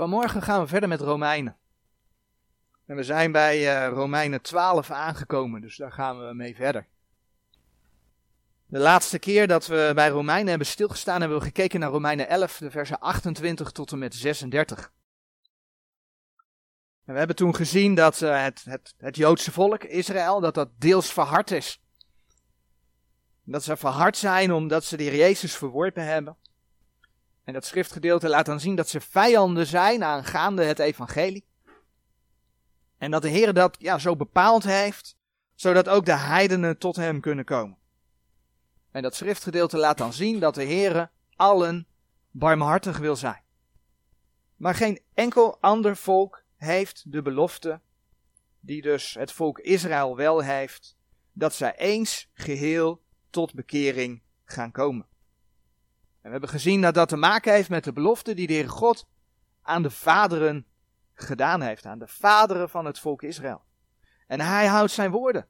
Vanmorgen gaan we verder met Romeinen. En we zijn bij uh, Romeinen 12 aangekomen, dus daar gaan we mee verder. De laatste keer dat we bij Romeinen hebben stilgestaan, hebben we gekeken naar Romeinen 11, de versen 28 tot en met 36. En we hebben toen gezien dat uh, het, het, het Joodse volk, Israël, dat dat deels verhard is. Dat ze verhard zijn omdat ze de Jezus verworpen hebben. En dat schriftgedeelte laat dan zien dat ze vijanden zijn aangaande het evangelie. En dat de Heer dat ja, zo bepaald heeft, zodat ook de heidenen tot hem kunnen komen. En dat schriftgedeelte laat dan zien dat de Heer allen barmhartig wil zijn. Maar geen enkel ander volk heeft de belofte, die dus het volk Israël wel heeft, dat zij eens geheel tot bekering gaan komen. En we hebben gezien dat dat te maken heeft met de belofte die de Heer God aan de vaderen gedaan heeft, aan de vaderen van het volk Israël. En hij houdt zijn woorden.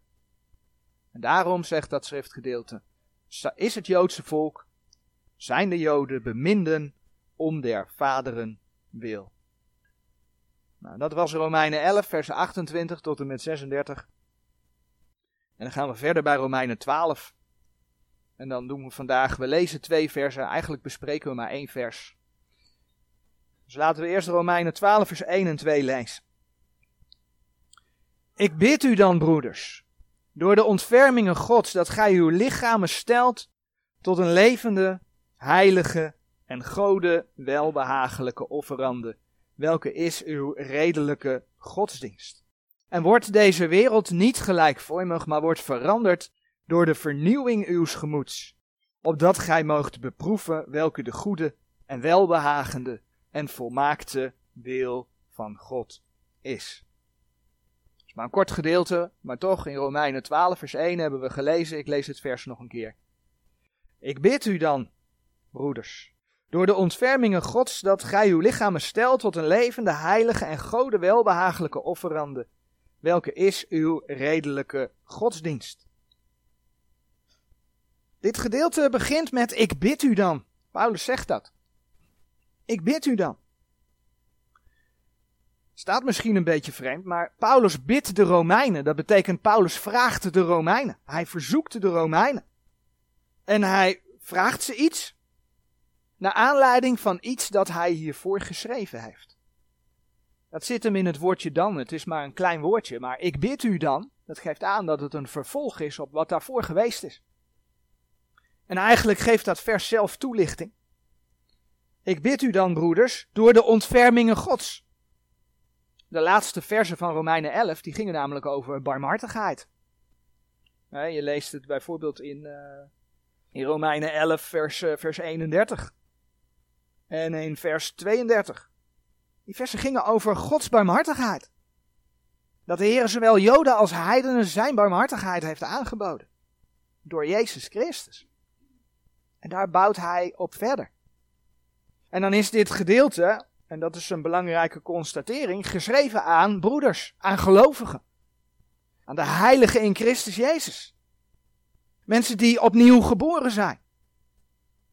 En daarom zegt dat schriftgedeelte, is het Joodse volk, zijn de Joden beminden om der vaderen wil. Nou, dat was Romeinen 11, vers 28 tot en met 36. En dan gaan we verder bij Romeinen 12. En dan doen we vandaag, we lezen twee versen, eigenlijk bespreken we maar één vers. Dus laten we eerst Romeinen 12, vers 1 en 2 lezen. Ik bid u dan, broeders, door de ontfermingen Gods, dat gij uw lichamen stelt tot een levende, heilige en gode welbehagelijke offerande, welke is uw redelijke godsdienst. En wordt deze wereld niet gelijkvormig, maar wordt veranderd door de vernieuwing uws gemoeds, opdat gij moogt beproeven welke de goede en welbehagende en volmaakte wil van God is. Het is maar een kort gedeelte, maar toch in Romeinen 12 vers 1 hebben we gelezen, ik lees het vers nog een keer. Ik bid u dan, broeders, door de ontfermingen Gods, dat gij uw lichamen stelt tot een levende, heilige en gode welbehagelijke offerande, welke is uw redelijke godsdienst. Dit gedeelte begint met ik bid u dan. Paulus zegt dat. Ik bid u dan. Staat misschien een beetje vreemd, maar Paulus bidt de Romeinen. Dat betekent Paulus vraagt de Romeinen. Hij verzoekt de Romeinen. En hij vraagt ze iets naar aanleiding van iets dat hij hiervoor geschreven heeft. Dat zit hem in het woordje dan. Het is maar een klein woordje, maar ik bid u dan. Dat geeft aan dat het een vervolg is op wat daarvoor geweest is. En eigenlijk geeft dat vers zelf toelichting. Ik bid u dan, broeders, door de ontfermingen Gods. De laatste versen van Romeinen 11, die gingen namelijk over barmhartigheid. Je leest het bijvoorbeeld in, uh, in Romeinen 11, vers, uh, vers 31. En in vers 32. Die versen gingen over Gods barmhartigheid. Dat de Heer zowel Joden als heidenen zijn barmhartigheid heeft aangeboden. Door Jezus Christus. En daar bouwt hij op verder. En dan is dit gedeelte, en dat is een belangrijke constatering, geschreven aan broeders, aan gelovigen. Aan de heiligen in Christus Jezus. Mensen die opnieuw geboren zijn.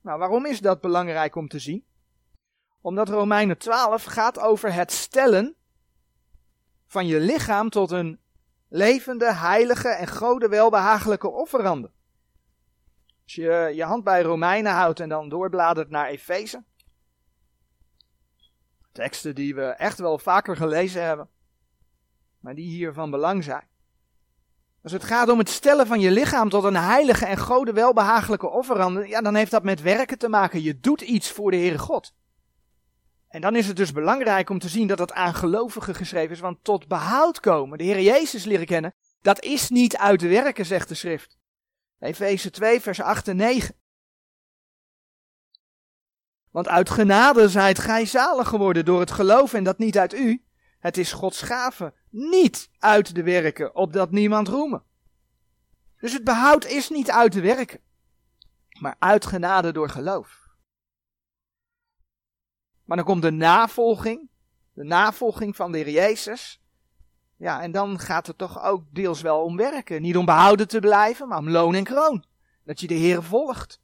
Nou, waarom is dat belangrijk om te zien? Omdat Romeinen 12 gaat over het stellen van je lichaam tot een levende, heilige en gode welbehagelijke offerande. Als je je hand bij Romeinen houdt en dan doorbladert naar Efeze. Teksten die we echt wel vaker gelezen hebben, maar die hier van belang zijn. Als het gaat om het stellen van je lichaam tot een heilige en gode welbehagelijke offerande, ja, dan heeft dat met werken te maken. Je doet iets voor de Heere God. En dan is het dus belangrijk om te zien dat het aan gelovigen geschreven is, want tot behoud komen, de Heer Jezus leren kennen, dat is niet uit werken, zegt de schrift. Efeze 2, vers 8 en 9. Want uit genade zijt gij zalig geworden door het geloof en dat niet uit u. Het is Gods gave, niet uit de werken, opdat niemand roemen. Dus het behoud is niet uit de werken, maar uit genade door geloof. Maar dan komt de navolging, de navolging van de Heer Jezus. Ja, en dan gaat het toch ook deels wel om werken. Niet om behouden te blijven, maar om loon en kroon. Dat je de Heer volgt.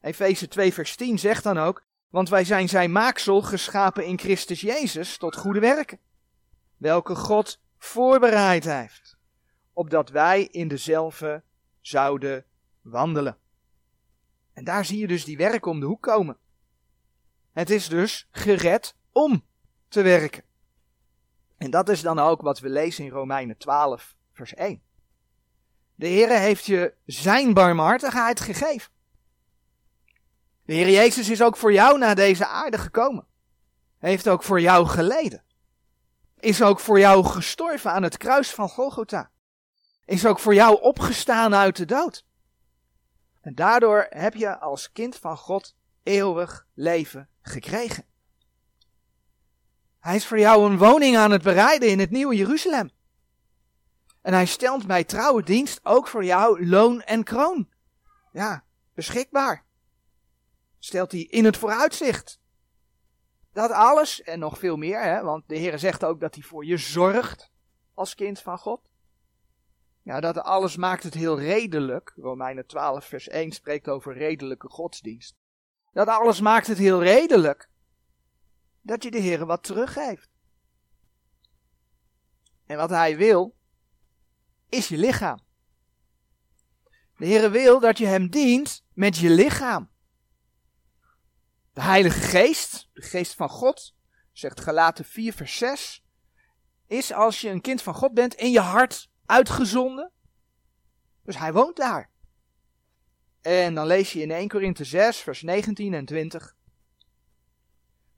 Efeze 2 vers 10 zegt dan ook, Want wij zijn zijn maaksel geschapen in Christus Jezus tot goede werken, welke God voorbereid heeft, opdat wij in dezelfde zouden wandelen. En daar zie je dus die werken om de hoek komen. Het is dus gered om te werken. En dat is dan ook wat we lezen in Romeinen 12, vers 1. De Heer heeft je zijn barmhartigheid gegeven. De Heer Jezus is ook voor jou naar deze aarde gekomen. Heeft ook voor jou geleden. Is ook voor jou gestorven aan het kruis van Golgotha. Is ook voor jou opgestaan uit de dood. En daardoor heb je als kind van God eeuwig leven gekregen. Hij is voor jou een woning aan het bereiden in het nieuwe Jeruzalem. En hij stelt bij trouwe dienst ook voor jou loon en kroon. Ja, beschikbaar. Stelt hij in het vooruitzicht. Dat alles en nog veel meer, hè, want de Heer zegt ook dat hij voor je zorgt als kind van God. Ja, dat alles maakt het heel redelijk. Romeinen 12, vers 1 spreekt over redelijke godsdienst. Dat alles maakt het heel redelijk dat je de Heer wat teruggeeft. En wat Hij wil, is je lichaam. De Heer wil dat je Hem dient met je lichaam. De Heilige Geest, de Geest van God, zegt Galaten 4, vers 6, is als je een kind van God bent in je hart uitgezonden. Dus Hij woont daar. En dan lees je in 1 Korinthe 6, vers 19 en 20,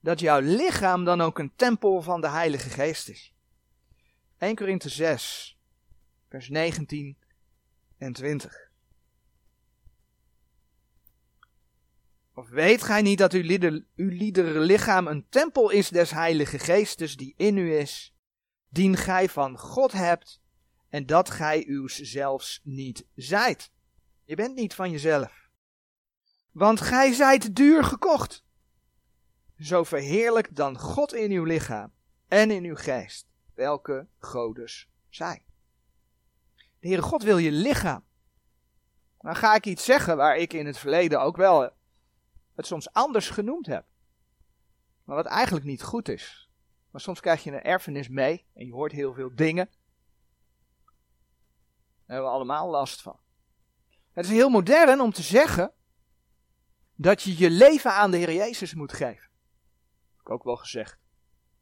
dat jouw lichaam dan ook een tempel van de Heilige Geest is. 1 Korinthe 6, vers 19 en 20. Of weet gij niet dat uw, lieder, uw lichaam een tempel is des Heilige Geestes die in u is, dien gij van God hebt en dat gij uws zelfs niet zijt. Je bent niet van jezelf. Want gij zijt duur gekocht. Zo verheerlijk dan God in uw lichaam en in uw geest, welke godes zijn. De Heere God wil je lichaam. Dan ga ik iets zeggen waar ik in het verleden ook wel het soms anders genoemd heb. Maar wat eigenlijk niet goed is. Maar soms krijg je een erfenis mee en je hoort heel veel dingen. Daar hebben we allemaal last van. Het is heel modern om te zeggen dat je je leven aan de Heer Jezus moet geven. Ik ook wel gezegd.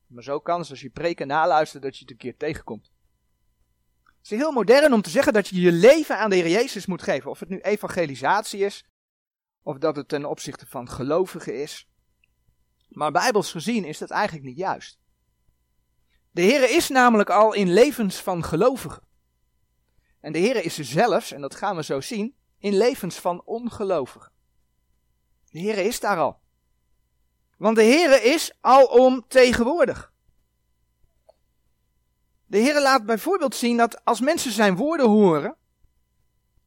Maar zo kan het als je preken naluistert dat je het een keer tegenkomt. Het is heel modern om te zeggen dat je je leven aan de Heer Jezus moet geven. Of het nu evangelisatie is, of dat het ten opzichte van gelovigen is. Maar bijbels gezien is dat eigenlijk niet juist. De Heer is namelijk al in levens van gelovigen. En de Heer is er zelfs, en dat gaan we zo zien, in levens van ongelovigen. De Heer is daar al. Want de Heer is alom tegenwoordig. De Heer laat bijvoorbeeld zien dat als mensen zijn woorden horen,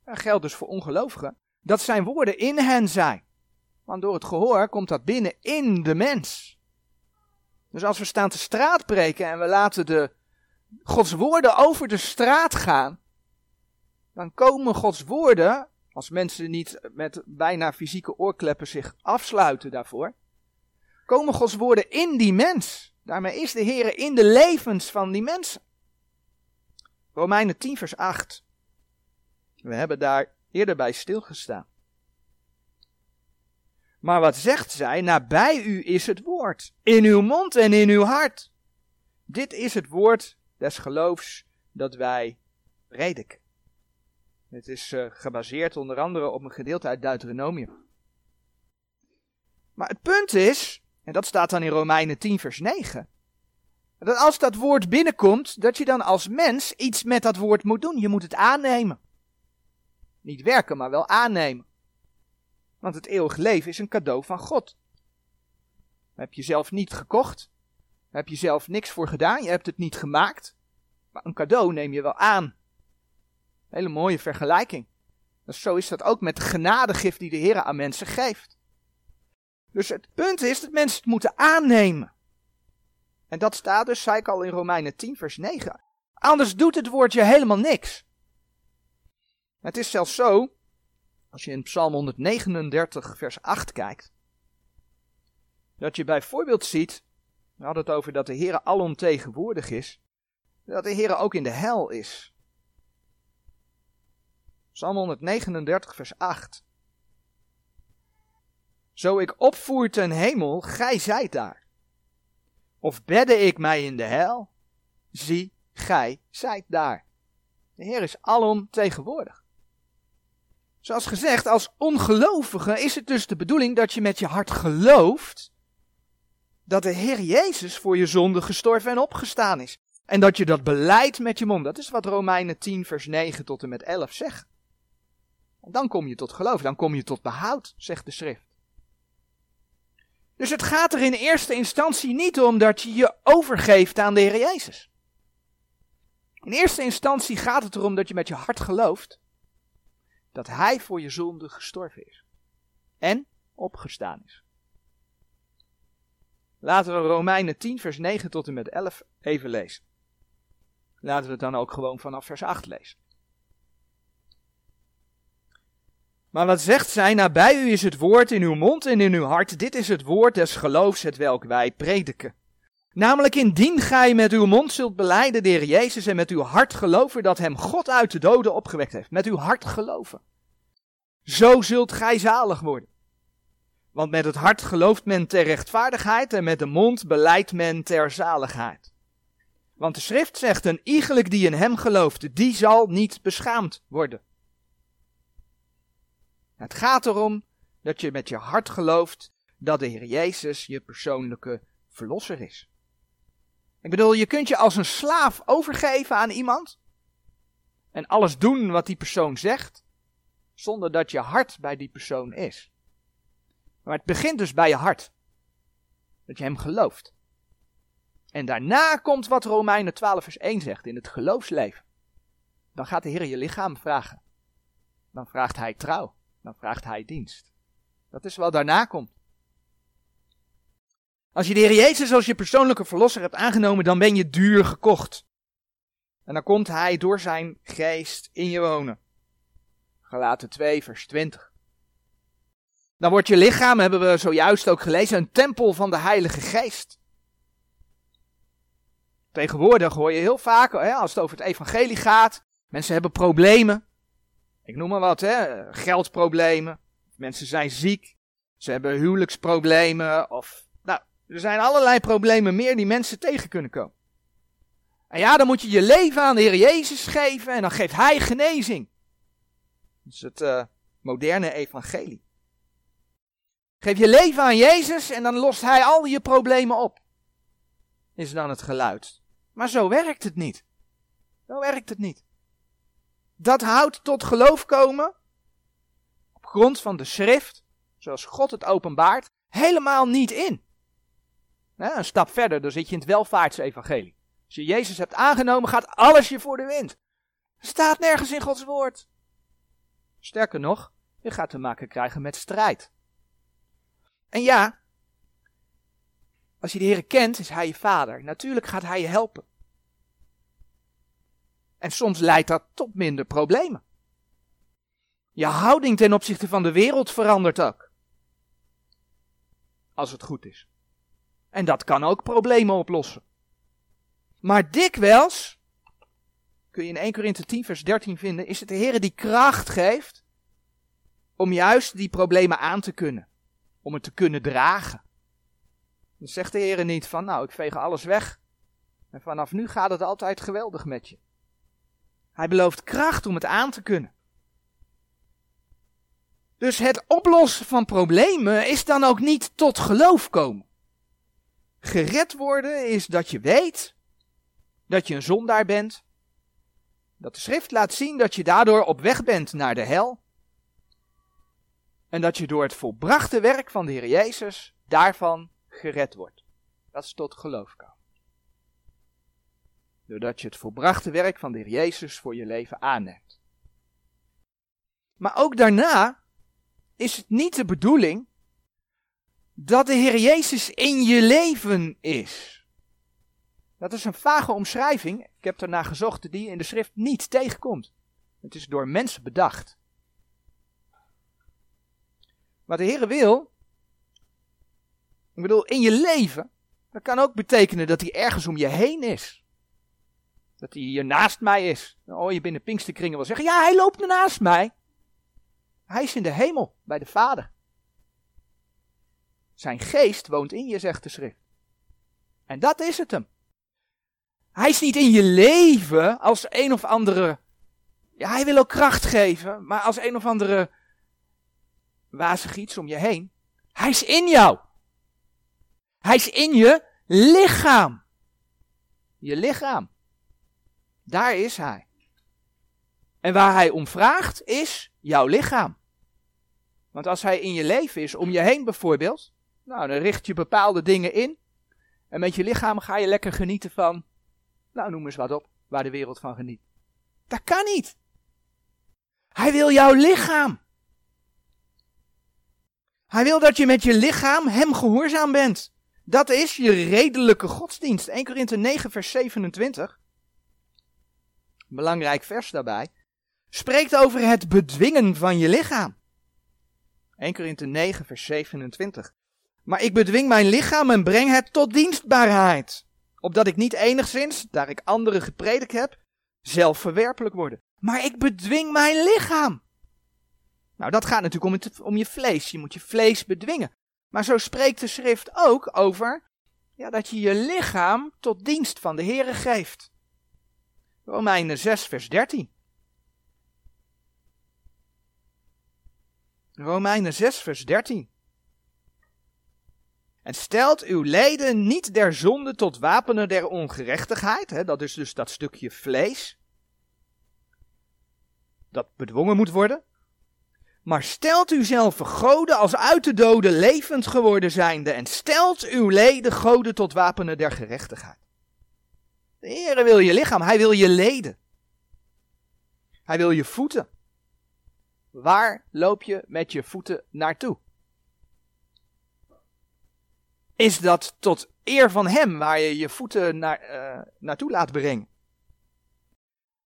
dat geldt dus voor ongelovigen, dat zijn woorden in hen zijn. Want door het gehoor komt dat binnen in de mens. Dus als we staan te straat breken en we laten de Gods woorden over de straat gaan, dan komen Gods woorden, als mensen niet met bijna fysieke oorkleppen zich afsluiten daarvoor, komen Gods woorden in die mens. Daarmee is de Heer in de levens van die mensen. Romeinen 10 vers 8. We hebben daar eerder bij stilgestaan. Maar wat zegt zij? Nabij u is het woord, in uw mond en in uw hart. Dit is het woord des geloofs dat wij prediken. Het is uh, gebaseerd onder andere op een gedeelte uit Deuteronomium. Maar het punt is, en dat staat dan in Romeinen 10 vers 9, dat als dat woord binnenkomt, dat je dan als mens iets met dat woord moet doen. Je moet het aannemen. Niet werken, maar wel aannemen. Want het eeuwig leven is een cadeau van God. Heb je zelf niet gekocht. Heb je zelf niks voor gedaan. Je hebt het niet gemaakt. Maar een cadeau neem je wel aan. Hele mooie vergelijking. Dus zo is dat ook met de genadegif die de Heer aan mensen geeft. Dus het punt is dat mensen het moeten aannemen. En dat staat dus, zei ik al in Romeinen 10, vers 9. Anders doet het woordje helemaal niks. Het is zelfs zo, als je in Psalm 139, vers 8 kijkt. dat je bijvoorbeeld ziet, we hadden het over dat de Heer alomtegenwoordig is, dat de Heer ook in de hel is. Psalm 139, vers 8. Zo ik opvoer ten hemel, gij zijt daar. Of bedde ik mij in de hel, zie, gij zijt daar. De Heer is alom tegenwoordig. Zoals gezegd, als ongelovige is het dus de bedoeling dat je met je hart gelooft dat de Heer Jezus voor je zonde gestorven en opgestaan is. En dat je dat beleidt met je mond. Dat is wat Romeinen 10 vers 9 tot en met 11 zegt. En dan kom je tot geloof, dan kom je tot behoud, zegt de schrift. Dus het gaat er in eerste instantie niet om dat je je overgeeft aan de Heer Jezus. In eerste instantie gaat het erom dat je met je hart gelooft dat Hij voor je zonde gestorven is en opgestaan is. Laten we Romeinen 10, vers 9 tot en met 11 even lezen. Laten we het dan ook gewoon vanaf vers 8 lezen. Maar wat zegt zij? Nabij u is het woord in uw mond en in uw hart. Dit is het woord des geloofs, het welk wij prediken. Namelijk indien gij met uw mond zult beleiden de Jezus en met uw hart geloven dat hem God uit de doden opgewekt heeft. Met uw hart geloven. Zo zult gij zalig worden. Want met het hart gelooft men ter rechtvaardigheid en met de mond beleidt men ter zaligheid. Want de schrift zegt, een iegelijk die in hem gelooft, die zal niet beschaamd worden. Het gaat erom dat je met je hart gelooft dat de Heer Jezus je persoonlijke verlosser is. Ik bedoel, je kunt je als een slaaf overgeven aan iemand en alles doen wat die persoon zegt, zonder dat je hart bij die persoon is. Maar het begint dus bij je hart. Dat je hem gelooft. En daarna komt wat Romeinen 12 vers 1 zegt in het geloofsleven. Dan gaat de Heer je lichaam vragen. Dan vraagt hij trouw. Dan vraagt hij dienst. Dat is wat daarna komt. Als je de Heer Jezus als je persoonlijke verlosser hebt aangenomen, dan ben je duur gekocht. En dan komt hij door zijn geest in je wonen. Galaten 2 vers 20. Dan wordt je lichaam, hebben we zojuist ook gelezen, een tempel van de Heilige Geest. Tegenwoordig hoor je heel vaak, als het over het evangelie gaat, mensen hebben problemen. Ik noem maar wat, hè, geldproblemen. Mensen zijn ziek. Ze hebben huwelijksproblemen. Of, nou, er zijn allerlei problemen meer die mensen tegen kunnen komen. En ja, dan moet je je leven aan de Heer Jezus geven en dan geeft Hij genezing. Dat is het uh, moderne evangelie. Geef je leven aan Jezus en dan lost Hij al je problemen op. Is dan het geluid. Maar zo werkt het niet. Zo werkt het niet. Dat houdt tot geloof komen op grond van de schrift, zoals God het openbaart, helemaal niet in. een stap verder, dan zit je in het welvaartsevangelie. Als je Jezus hebt aangenomen, gaat alles je voor de wind. Staat nergens in Gods woord. Sterker nog, je gaat te maken krijgen met strijd. En ja, als je de Heer kent, is Hij je vader. Natuurlijk gaat Hij je helpen. En soms leidt dat tot minder problemen. Je houding ten opzichte van de wereld verandert ook. Als het goed is. En dat kan ook problemen oplossen. Maar dikwijls, kun je in 1 Korinthe 10 vers 13 vinden, is het de Heer die kracht geeft om juist die problemen aan te kunnen om het te kunnen dragen. Dan zegt de Heer niet van, nou, ik veeg alles weg. En vanaf nu gaat het altijd geweldig met je. Hij belooft kracht om het aan te kunnen. Dus het oplossen van problemen is dan ook niet tot geloof komen. Gered worden is dat je weet dat je een zondaar bent. Dat de schrift laat zien dat je daardoor op weg bent naar de hel. En dat je door het volbrachte werk van de Heer Jezus daarvan gered wordt. Dat is tot geloof komen. Doordat je het volbrachte werk van de Heer Jezus voor je leven aanneemt. Maar ook daarna is het niet de bedoeling dat de Heer Jezus in je leven is. Dat is een vage omschrijving. Ik heb ernaar gezocht die in de schrift niet tegenkomt. Het is door mensen bedacht. Wat de Heer wil, Ik bedoel, in je leven, dat kan ook betekenen dat hij ergens om je heen is. Dat hij hier naast mij is. Hoor je binnen Pinksterkringen wel zeggen, ja, hij loopt naast mij. Hij is in de hemel, bij de Vader. Zijn geest woont in je, zegt de schrift. En dat is het hem. Hij is niet in je leven als een of andere. Ja, hij wil ook kracht geven, maar als een of andere wazig iets om je heen. Hij is in jou. Hij is in je lichaam. Je lichaam. Daar is hij. En waar hij om vraagt is jouw lichaam. Want als hij in je leven is, om je heen bijvoorbeeld, nou dan richt je bepaalde dingen in. En met je lichaam ga je lekker genieten van, nou noem eens wat op, waar de wereld van geniet. Dat kan niet. Hij wil jouw lichaam. Hij wil dat je met je lichaam hem gehoorzaam bent. Dat is je redelijke godsdienst. 1 Korinthe 9 vers 27. Belangrijk vers daarbij. Spreekt over het bedwingen van je lichaam. 1 Korinthe 9 vers 27. Maar ik bedwing mijn lichaam en breng het tot dienstbaarheid. Opdat ik niet enigszins, daar ik anderen gepredikt heb, zelf verwerpelijk worden. Maar ik bedwing mijn lichaam. Nou, dat gaat natuurlijk om, je vlees. Je moet je vlees bedwingen. Maar zo spreekt de schrift ook over ja, dat je je lichaam tot dienst van de Heere geeft. Romeinen 6, vers 13. Romeinen 6, vers 13. En stelt uw leden niet der zonde tot wapenen der ongerechtigheid. Hè, dat is dus dat stukje vlees. Dat bedwongen moet worden. Maar stelt u zelf goden als uit de doden levend geworden zijnde. En stelt uw leden goden tot wapenen der gerechtigheid. De Heere wil je lichaam, hij wil je leden. Hij wil je voeten. Waar loop je met je voeten naartoe? Is dat tot eer van Hem waar je je voeten naar, uh, naartoe laat brengen?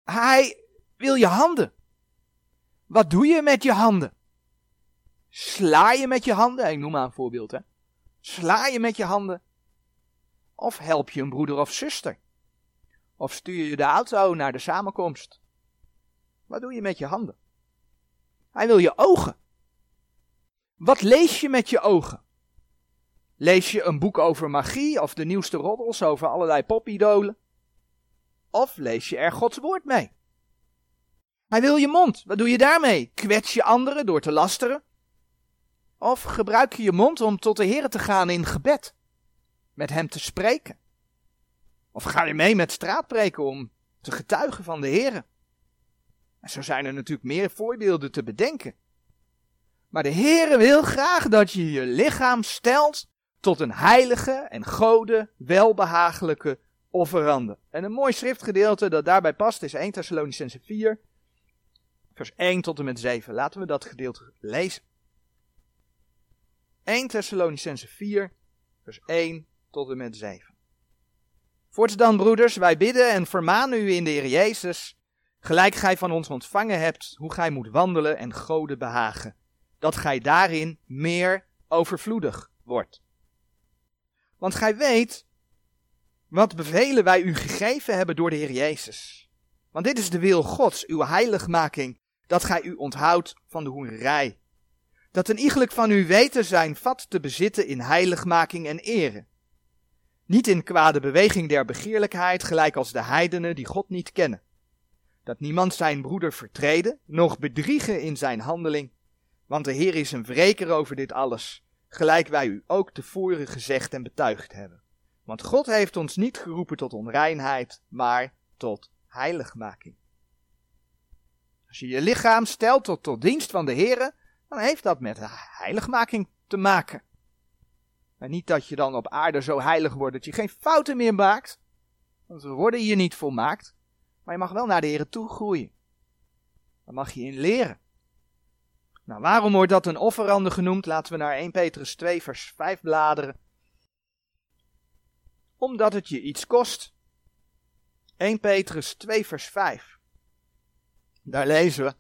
Hij wil je handen. Wat doe je met je handen? Sla je met je handen? Ik noem maar een voorbeeld. Hè. Sla je met je handen? Of help je een broeder of zuster? Of stuur je de auto naar de samenkomst? Wat doe je met je handen? Hij wil je ogen. Wat lees je met je ogen? Lees je een boek over magie of de nieuwste roddels over allerlei popidolen? Of lees je er Gods woord mee? Hij wil je mond. Wat doe je daarmee? Kwets je anderen door te lasteren? Of gebruik je je mond om tot de Heer te gaan in gebed? Met hem te spreken? Of ga je mee met straatpreken om te getuigen van de Heer? En zo zijn er natuurlijk meer voorbeelden te bedenken. Maar de Heere wil graag dat je je lichaam stelt tot een heilige en gode, welbehagelijke offerande. En een mooi schriftgedeelte dat daarbij past is 1 Thessalonicense 4, vers 1 tot en met 7. Laten we dat gedeelte lezen. 1 Thessalonicense 4, vers 1 tot en met 7. Voorts broeders, wij bidden en vermanen u in de Heer Jezus, gelijk gij van ons ontvangen hebt, hoe gij moet wandelen en Gode behagen, dat gij daarin meer overvloedig wordt. Want gij weet wat bevelen wij u gegeven hebben door de Heer Jezus. Want dit is de wil Gods, uw heiligmaking, dat gij u onthoudt van de hoerij. Dat een iegelijk van u weten zijn vat te bezitten in heiligmaking en ere. Niet in kwade beweging der begeerlijkheid, gelijk als de heidenen die God niet kennen. Dat niemand zijn broeder vertreden, noch bedriegen in zijn handeling. Want de Heer is een wreker over dit alles, gelijk wij u ook tevoren gezegd en betuigd hebben. Want God heeft ons niet geroepen tot onreinheid, maar tot heiligmaking. Als je je lichaam stelt tot, tot dienst van de Heer, dan heeft dat met heiligmaking te maken. En niet dat je dan op aarde zo heilig wordt dat je geen fouten meer maakt. Want we worden hier niet volmaakt. Maar je mag wel naar de Heer toe groeien. Daar mag je in leren. Nou, waarom wordt dat een offerande genoemd? Laten we naar 1 Petrus 2 vers 5 bladeren. Omdat het je iets kost. 1 Petrus 2 vers 5. Daar lezen we.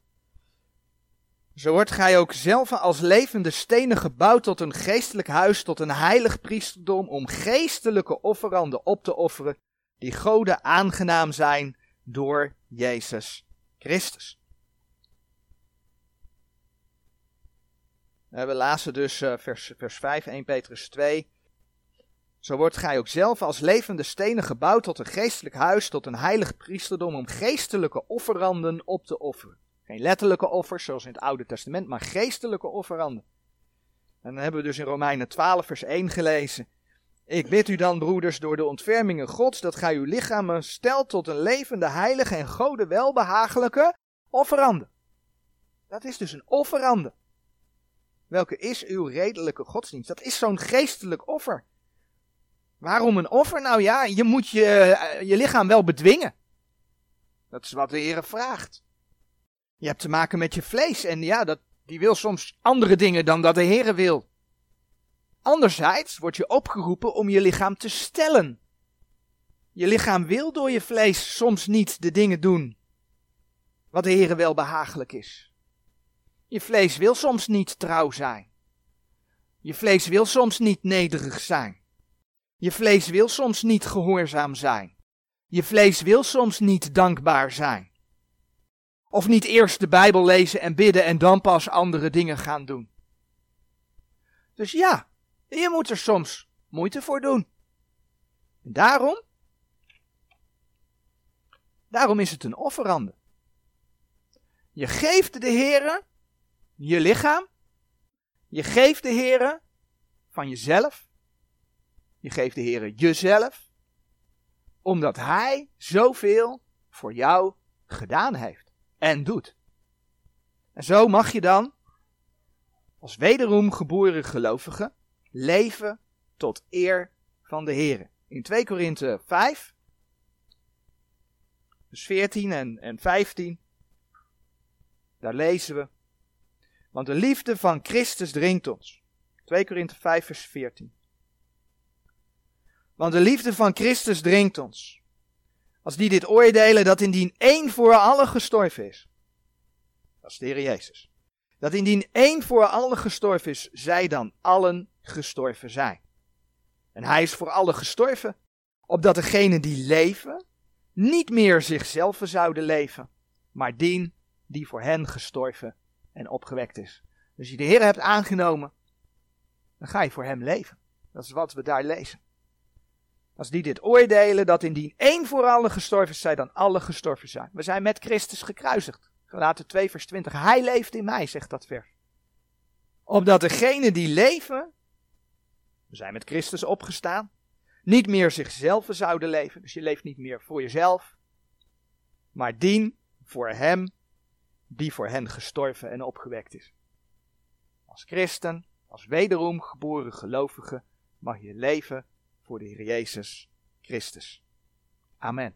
Zo wordt gij ook zelf als levende stenen gebouwd tot een geestelijk huis, tot een heilig priesterdom, om geestelijke offeranden op te offeren, die Gode aangenaam zijn door Jezus Christus. We lazen dus uh, vers, vers 5, 1 Petrus 2. Zo wordt gij ook zelf als levende stenen gebouwd tot een geestelijk huis, tot een heilig priesterdom, om geestelijke offeranden op te offeren. Geen letterlijke offers, zoals in het Oude Testament, maar geestelijke offeranden. En dan hebben we dus in Romeinen 12, vers 1 gelezen. Ik bid u dan, broeders, door de ontfermingen Gods, dat gij uw lichamen stelt tot een levende, heilige en gode welbehagelijke offerande. Dat is dus een offerande. Welke is uw redelijke godsdienst? Dat is zo'n geestelijk offer. Waarom een offer? Nou ja, je moet je, eh, je lichaam wel bedwingen. Dat is wat de Heer vraagt. Je hebt te maken met je vlees en ja, dat, die wil soms andere dingen dan dat de Heer wil. Anderzijds word je opgeroepen om je lichaam te stellen. Je lichaam wil door je vlees soms niet de dingen doen wat de Heer wel behagelijk is. Je vlees wil soms niet trouw zijn. Je vlees wil soms niet nederig zijn. Je vlees wil soms niet gehoorzaam zijn. Je vlees wil soms niet dankbaar zijn. Of niet eerst de Bijbel lezen en bidden en dan pas andere dingen gaan doen. Dus ja, je moet er soms moeite voor doen. En daarom, daarom is het een offerande. Je geeft de Heere je lichaam. Je geeft de Heere van jezelf. Je geeft de Heere jezelf. Omdat Hij zoveel voor jou gedaan heeft en doet. En zo mag je dan, als wederom geboren gelovige, leven tot eer van de Heer. In 2 Korinthe 5, dus 14 en, en 15, daar lezen we. Want de liefde van Christus dringt ons. 2 Korinthe 5, vers 14. Want de liefde van Christus dringt ons. Als die dit oordelen dat indien één voor allen gestorven is. Dat is de Heer Jezus. Dat indien één voor allen gestorven is, zij dan allen gestorven zijn. En hij is voor allen gestorven, opdat degenen die leven, niet meer zichzelf zouden leven, maar dien die voor hen gestorven en opgewekt is. Dus je de Heer hebt aangenomen, dan ga je voor hem leven. Dat is wat we daar lezen. Als die dit oordelen, dat indien één voor allen gestorven is, zij dan alle gestorven zijn. We zijn met Christus gekruisigd. Gelaten 2 vers 20. Hij leeft in mij, zegt dat vers. Opdat degenen die leven, we zijn met Christus opgestaan, niet meer zichzelf zouden leven. Dus je leeft niet meer voor jezelf, maar dien voor hem die voor hen gestorven en opgewekt is. Als christen, als wederom geboren gelovige, mag je leven voor de Heer Jezus Christus. Amen.